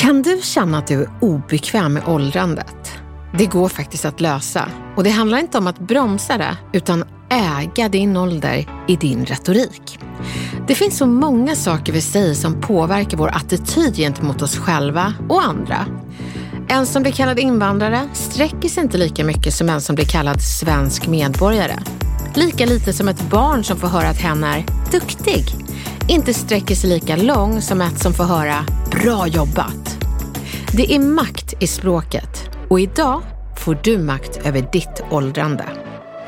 Kan du känna att du är obekväm med åldrandet? Det går faktiskt att lösa. Och det handlar inte om att bromsa det, utan äga din ålder i din retorik. Det finns så många saker vi säger som påverkar vår attityd gentemot oss själva och andra. En som blir kallad invandrare sträcker sig inte lika mycket som en som blir kallad svensk medborgare. Lika lite som ett barn som får höra att hen är duktig inte sträcker sig lika lång som ett som får höra bra jobbat. Det är makt i språket och idag får du makt över ditt åldrande.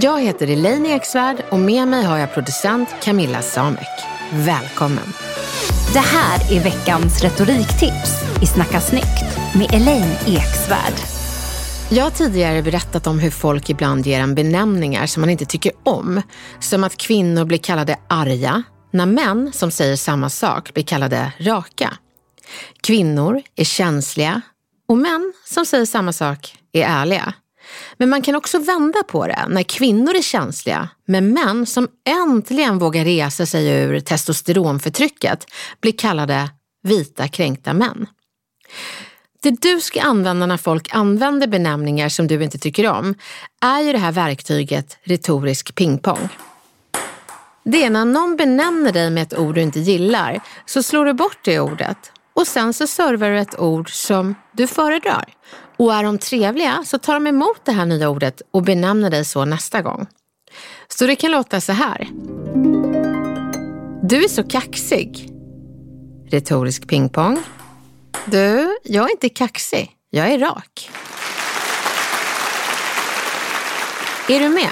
Jag heter Elaine Eksvärd och med mig har jag producent Camilla Samek. Välkommen! Det här är veckans retoriktips i Snacka snyggt med Elaine Eksvärd. Jag har tidigare berättat om hur folk ibland ger en benämningar som man inte tycker om. Som att kvinnor blir kallade arga, när män som säger samma sak blir kallade raka. Kvinnor är känsliga och män som säger samma sak är ärliga. Men man kan också vända på det när kvinnor är känsliga, men män som äntligen vågar resa sig ur testosteronförtrycket blir kallade vita kränkta män. Det du ska använda när folk använder benämningar som du inte tycker om är ju det här verktyget retorisk pingpong. Det är när någon benämner dig med ett ord du inte gillar så slår du bort det ordet och sen så servar du ett ord som du föredrar. Och är de trevliga så tar de emot det här nya ordet och benämner dig så nästa gång. Så det kan låta så här. Du är så kaxig. Retorisk pingpong. Du, jag är inte kaxig. Jag är rak. Är du med?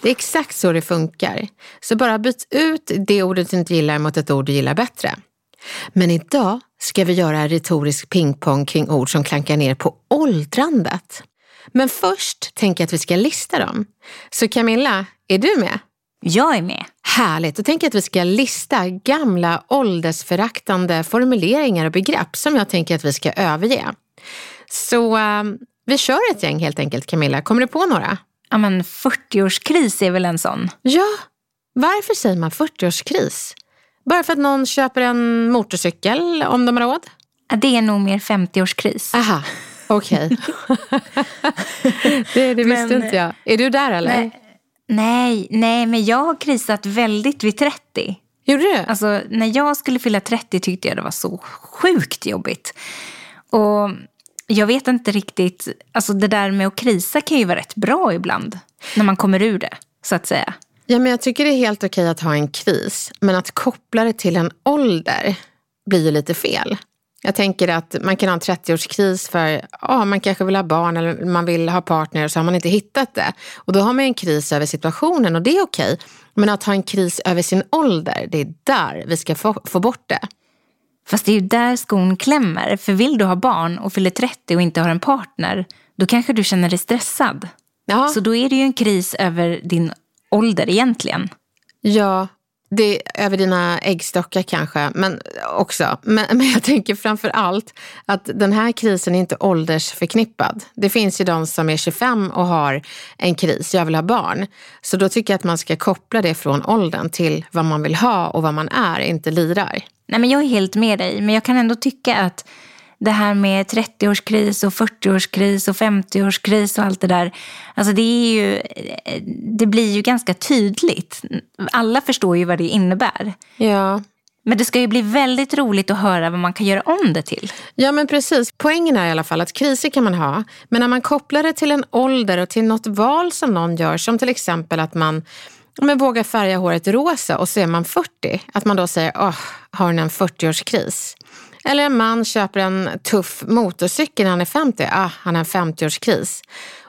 Det är exakt så det funkar. Så bara byt ut det ordet du inte gillar mot ett ord du gillar bättre. Men idag ska vi göra retorisk pingpong kring ord som klankar ner på åldrandet. Men först tänker jag att vi ska lista dem. Så Camilla, är du med? Jag är med. Härligt, då tänker jag att vi ska lista gamla åldersföraktande formuleringar och begrepp som jag tänker att vi ska överge. Så um, vi kör ett gäng helt enkelt Camilla. Kommer du på några? Ja men 40-årskris är väl en sån? Ja, varför säger man 40-årskris? Bara för att någon köper en motorcykel om de har råd? Ja, det är nog mer 50-årskris. Aha, okej. det, det visste Men- inte jag. Är du där eller? Nej, nej, nej, men jag har krisat väldigt vid 30. Gjorde du? Alltså, när jag skulle fylla 30 tyckte jag det var så sjukt jobbigt. Och jag vet inte riktigt, alltså det där med att krisa kan ju vara rätt bra ibland. När man kommer ur det, så att säga. Ja, men jag tycker det är helt okej att ha en kris, men att koppla det till en ålder blir ju lite fel. Jag tänker att man kan ha en 30-årskris för ja, man kanske vill ha barn eller man vill ha partner och så har man inte hittat det. Och då har man en kris över situationen och det är okej. Men att ha en kris över sin ålder, det är där vi ska få, få bort det. Fast det är ju där skon klämmer. För vill du ha barn och fyller 30 och inte har en partner, då kanske du känner dig stressad. Ja, Så då är det ju en kris över din ålder egentligen. ja det är över dina äggstockar kanske, men också. Men, men jag tänker framför allt att den här krisen är inte åldersförknippad. Det finns ju de som är 25 och har en kris, jag vill ha barn. Så då tycker jag att man ska koppla det från åldern till vad man vill ha och vad man är, inte lirar. Nej, men jag är helt med dig, men jag kan ändå tycka att det här med 30-årskris och 40-årskris och 50-årskris och allt det där. Alltså det, är ju, det blir ju ganska tydligt. Alla förstår ju vad det innebär. Ja, Men det ska ju bli väldigt roligt att höra vad man kan göra om det till. Ja men precis. Poängen är i alla fall att kriser kan man ha. Men när man kopplar det till en ålder och till något val som någon gör, som till exempel att man men vågar färga håret rosa och så är man 40. Att man då säger, åh, har hon en 40-årskris? Eller en man köper en tuff motorcykel när han är 50. Ah, han har en 50-årskris.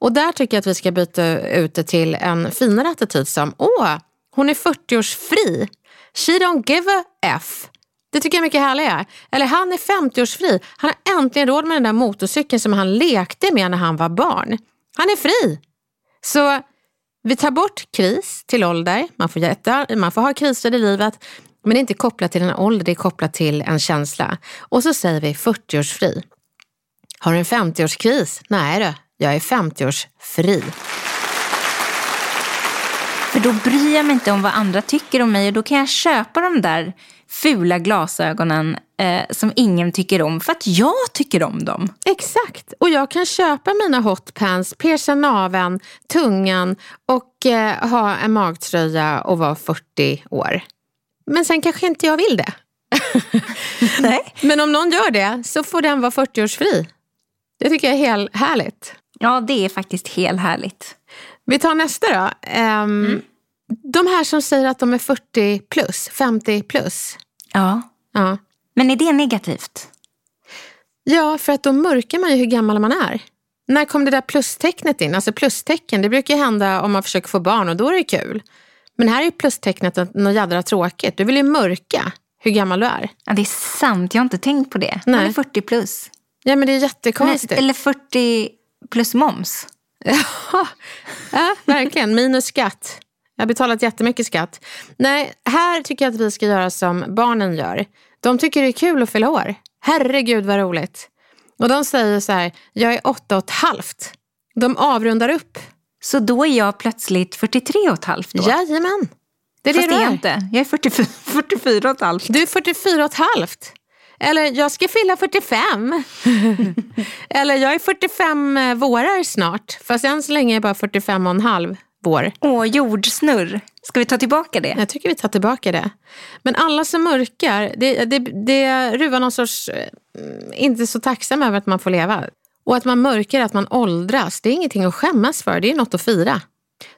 Och där tycker jag att vi ska byta ut det till en finare attityd som, åh, hon är 40-årsfri. She don't give a F. Det tycker jag är mycket härligare. Eller han är 50-årsfri. Han har äntligen råd med den där motorcykeln som han lekte med när han var barn. Han är fri. Så vi tar bort kris till ålder. Man får, jätta, man får ha kriser i livet. Men det är inte kopplat till en ålder, det är kopplat till en känsla. Och så säger vi 40-årsfri. Har du en 50-årskris? Nej du, jag är 50-årsfri. För då bryr jag mig inte om vad andra tycker om mig och då kan jag köpa de där fula glasögonen eh, som ingen tycker om för att jag tycker om dem. Exakt, och jag kan köpa mina hotpants, pierca naveln, tungan och eh, ha en magtröja och vara 40 år. Men sen kanske inte jag vill det. Nej. Men om någon gör det så får den vara 40-årsfri. Det tycker jag är helt härligt. Ja, det är faktiskt helt härligt. Vi tar nästa då. Um, mm. De här som säger att de är 40 plus, 50 plus. Ja. ja. Men är det negativt? Ja, för att då mörkar man ju hur gammal man är. När kom det där plustecknet in? Alltså plustecken, det brukar hända om man försöker få barn och då är det kul. Men här är plustecknet något jädra tråkigt. Du vill ju mörka hur gammal du är. Ja, det är sant. Jag har inte tänkt på det. Nej. Man är 40 plus. Ja, men det är jättekonstigt. Men, eller 40 plus moms. ja, verkligen. Minus skatt. Jag har betalat jättemycket skatt. Nej, här tycker jag att vi ska göra som barnen gör. De tycker det är kul att fylla år. Herregud vad roligt. Och de säger så här, jag är åtta och ett halvt. De avrundar upp. Så då är jag plötsligt 43 och ett halvt då? Jajamän. Det är Fast det du är. inte. Jag är 44, 44 och ett halvt. Du är 44 och ett halvt. Eller jag ska fylla 45. Eller jag är 45 eh, vårar snart. Fast än så länge är jag bara 45 och en halv vår. Åh, jordsnurr. Ska vi ta tillbaka det? Jag tycker vi tar tillbaka det. Men alla som mörkar, det, det, det ruvar någon sorts, eh, inte så tacksam över att man får leva. Och att man mörkar att man åldras, det är ingenting att skämmas för, det är något att fira.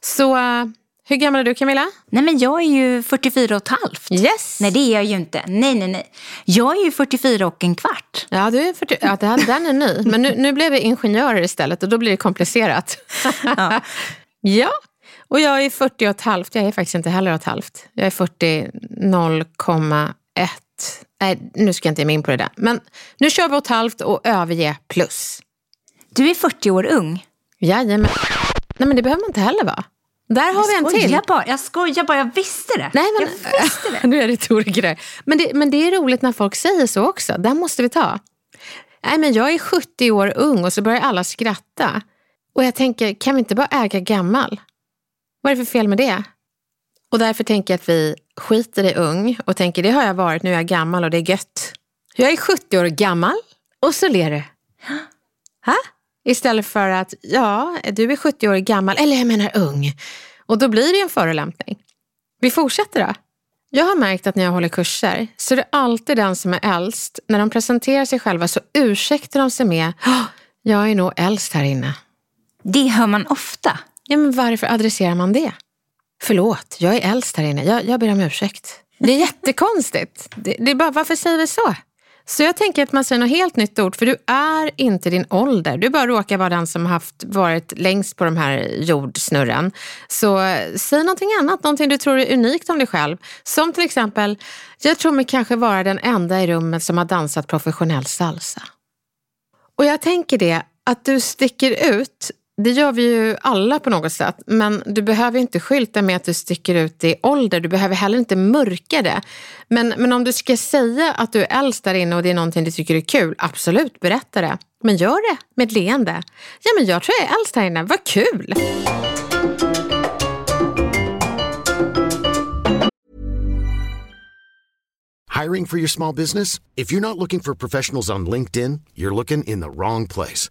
Så eh, hur gammal är du Camilla? Nej men jag är ju 44 och ett halvt. Yes! Nej det är jag ju inte. Nej nej nej. Jag är ju 44 och en kvart. Ja, du är 40, ja den är ny. Men nu, nu blev vi ingenjörer istället och då blir det komplicerat. ja. ja, och jag är 40 och ett halvt. Jag är faktiskt inte heller ett halvt. Jag är 40 0,1. Nej, nu ska jag inte ge mig in på det där. Men nu kör vi ett halvt och överge plus. Du är 40 år ung. Jajamän. Nej men det behöver man inte heller vara. Där har jag vi en till. Bara, jag skojar bara, jag visste det. Nej, men, jag visste det. nu är det retoriker men det, men det är roligt när folk säger så också. Den måste vi ta. Nej, men jag är 70 år ung och så börjar alla skratta. Och jag tänker, kan vi inte bara äga gammal? Vad är det för fel med det? Och därför tänker jag att vi skiter i ung och tänker, det har jag varit, nu är jag gammal och det är gött. Jag är 70 år gammal och så ler du. Ha? Istället för att, ja, du är 70 år gammal, eller jag menar ung. Och då blir det en förolämpning. Vi fortsätter då. Jag har märkt att när jag håller kurser så är det alltid den som är äldst. När de presenterar sig själva så ursäktar de sig med, jag är nog äldst här inne. Det hör man ofta. Ja, men varför adresserar man det? Förlåt, jag är äldst här inne. Jag, jag ber om ursäkt. Det är jättekonstigt. Det, det är bara, varför säger vi så? Så jag tänker att man säger något helt nytt ord, för du är inte din ålder. Du bara råkar vara den som haft varit längst på de här jordsnurren. Så säg någonting annat, någonting du tror är unikt om dig själv. Som till exempel, jag tror mig kanske vara den enda i rummet som har dansat professionell salsa. Och jag tänker det, att du sticker ut det gör vi ju alla på något sätt. Men du behöver inte skylta med att du sticker ut i ålder. Du behöver heller inte mörka det. Men, men om du ska säga att du är äldst där inne och det är någonting du tycker är kul, absolut, berätta det. Men gör det med ett leende. Ja, men jag tror jag är äldst här inne. Vad kul! Hiring for your small business? If you're not looking for professionals on LinkedIn, you're looking in the wrong place.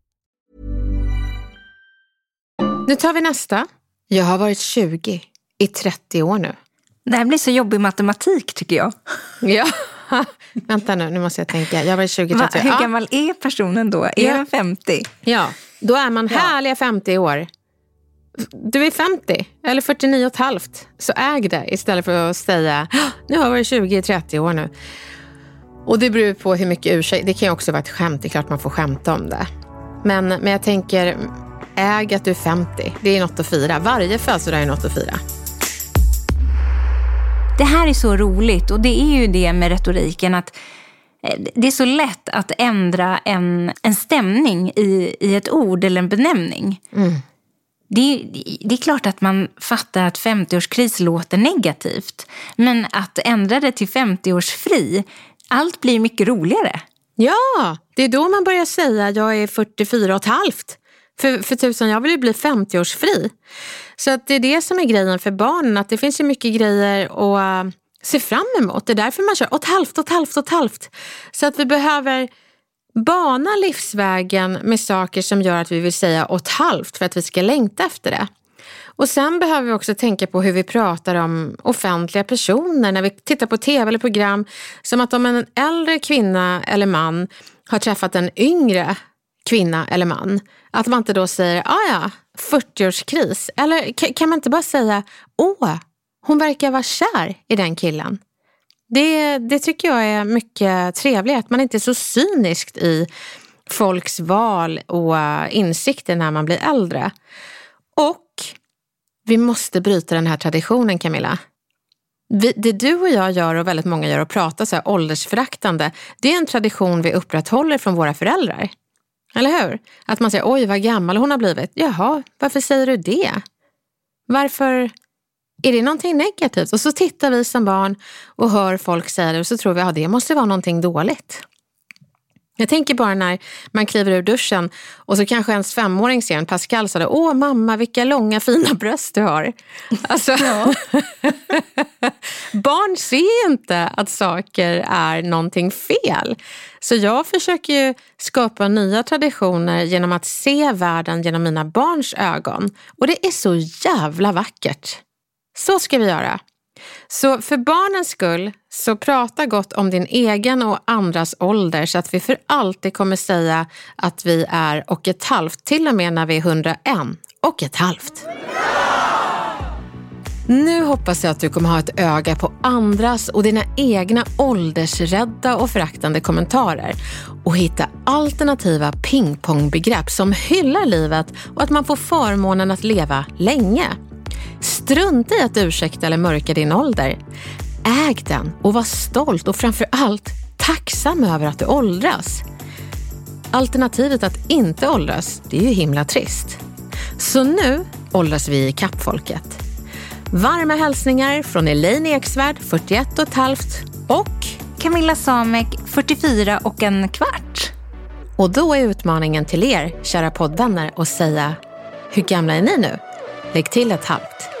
Nu tar vi nästa. Jag har varit 20 i 30 år nu. Det här blir så jobbig matematik tycker jag. Ja. Vänta nu, nu måste jag tänka. Jag var 20 Va, 30 hur ja. gammal är personen då? Är Ja. den 50? ja, då är man Ja. härliga 50 år. Du är 50 eller 49 och ett halvt. Så äg det istället för att säga "Ah, nu har jag varit 20 i 30 år nu. Och det beror på hur mycket ursäkt. Det kan ju också vara ett skämt. Det är klart man får skämta om det. Men, men jag tänker, äg att du är 50. Det är något att fira. Varje födelsedag är något att fira. Det här är så roligt och det är ju det med retoriken att eh, det är så lätt att ändra en, en stämning i, i ett ord eller en benämning. Det, är- det är klart att man fattar att 50-årskris låter negativt. Men att ändra det till 50-årsfri, allt blir mycket roligare. Ja, det är då man börjar säga jag är 44 och ett halvt. För, för tusan, jag vill ju bli 50-årsfri. Så att det är det som är grejen för barnen, att det finns ju mycket grejer att eh, se fram emot. Det är därför man kör åt halvt, åt halvt, åt halvt. Så att vi behöver bana livsvägen med saker som gör att vi vill säga åt halvt för att vi ska längta efter det. Och sen behöver vi också tänka på hur vi pratar om offentliga personer när vi tittar på tv eller program. Som att om en äldre kvinna eller man har träffat en yngre kvinna eller man, att man inte då säger ah ja, 40-årskris. Eller kan man inte bara säga åh, hon verkar vara kär i den killen. Det, det tycker jag är mycket trevligt, att man inte är så cyniskt i folks val och insikter när man blir äldre. Och vi måste bryta den här traditionen Camilla. Vi, det du och jag gör och väldigt många gör och pratar så här åldersföraktande, det är en tradition vi upprätthåller från våra föräldrar. Eller hur? Att man säger oj vad gammal hon har blivit. Jaha, varför säger du det? Varför är det någonting negativt? Och så tittar vi som barn och hör folk säga det och så tror vi att ja, det måste vara någonting dåligt. Jag tänker bara när man kliver ur duschen och så kanske ens femåring ser en Pascal sa det, åh mamma vilka långa fina bröst du har. Alltså, barn ser inte att saker är någonting fel. Så jag försöker ju skapa nya traditioner genom att se världen genom mina barns ögon. Och det är så jävla vackert. Så ska vi göra. Så för barnens skull, så prata gott om din egen och andras ålder så att vi för alltid kommer säga att vi är och ett halvt, till och med när vi är 101 och ett halvt. Nu hoppas jag att du kommer ha ett öga på andras och dina egna åldersrädda och föraktande kommentarer och hitta alternativa pingpongbegrepp som hyllar livet och att man får förmånen att leva länge. Strunta i att ursäkta eller mörka din ålder. Äg den och var stolt och framför allt tacksam över att du åldras. Alternativet att inte åldras, det är ju himla trist. Så nu åldras vi i kappfolket. Varma hälsningar från Elaine Eksvärd, 41 och ett halvt och Camilla Samek, 44 och en kvart. Och då är utmaningen till er, kära poddvänner, att säga hur gamla är ni nu? Lägg till ett halvt.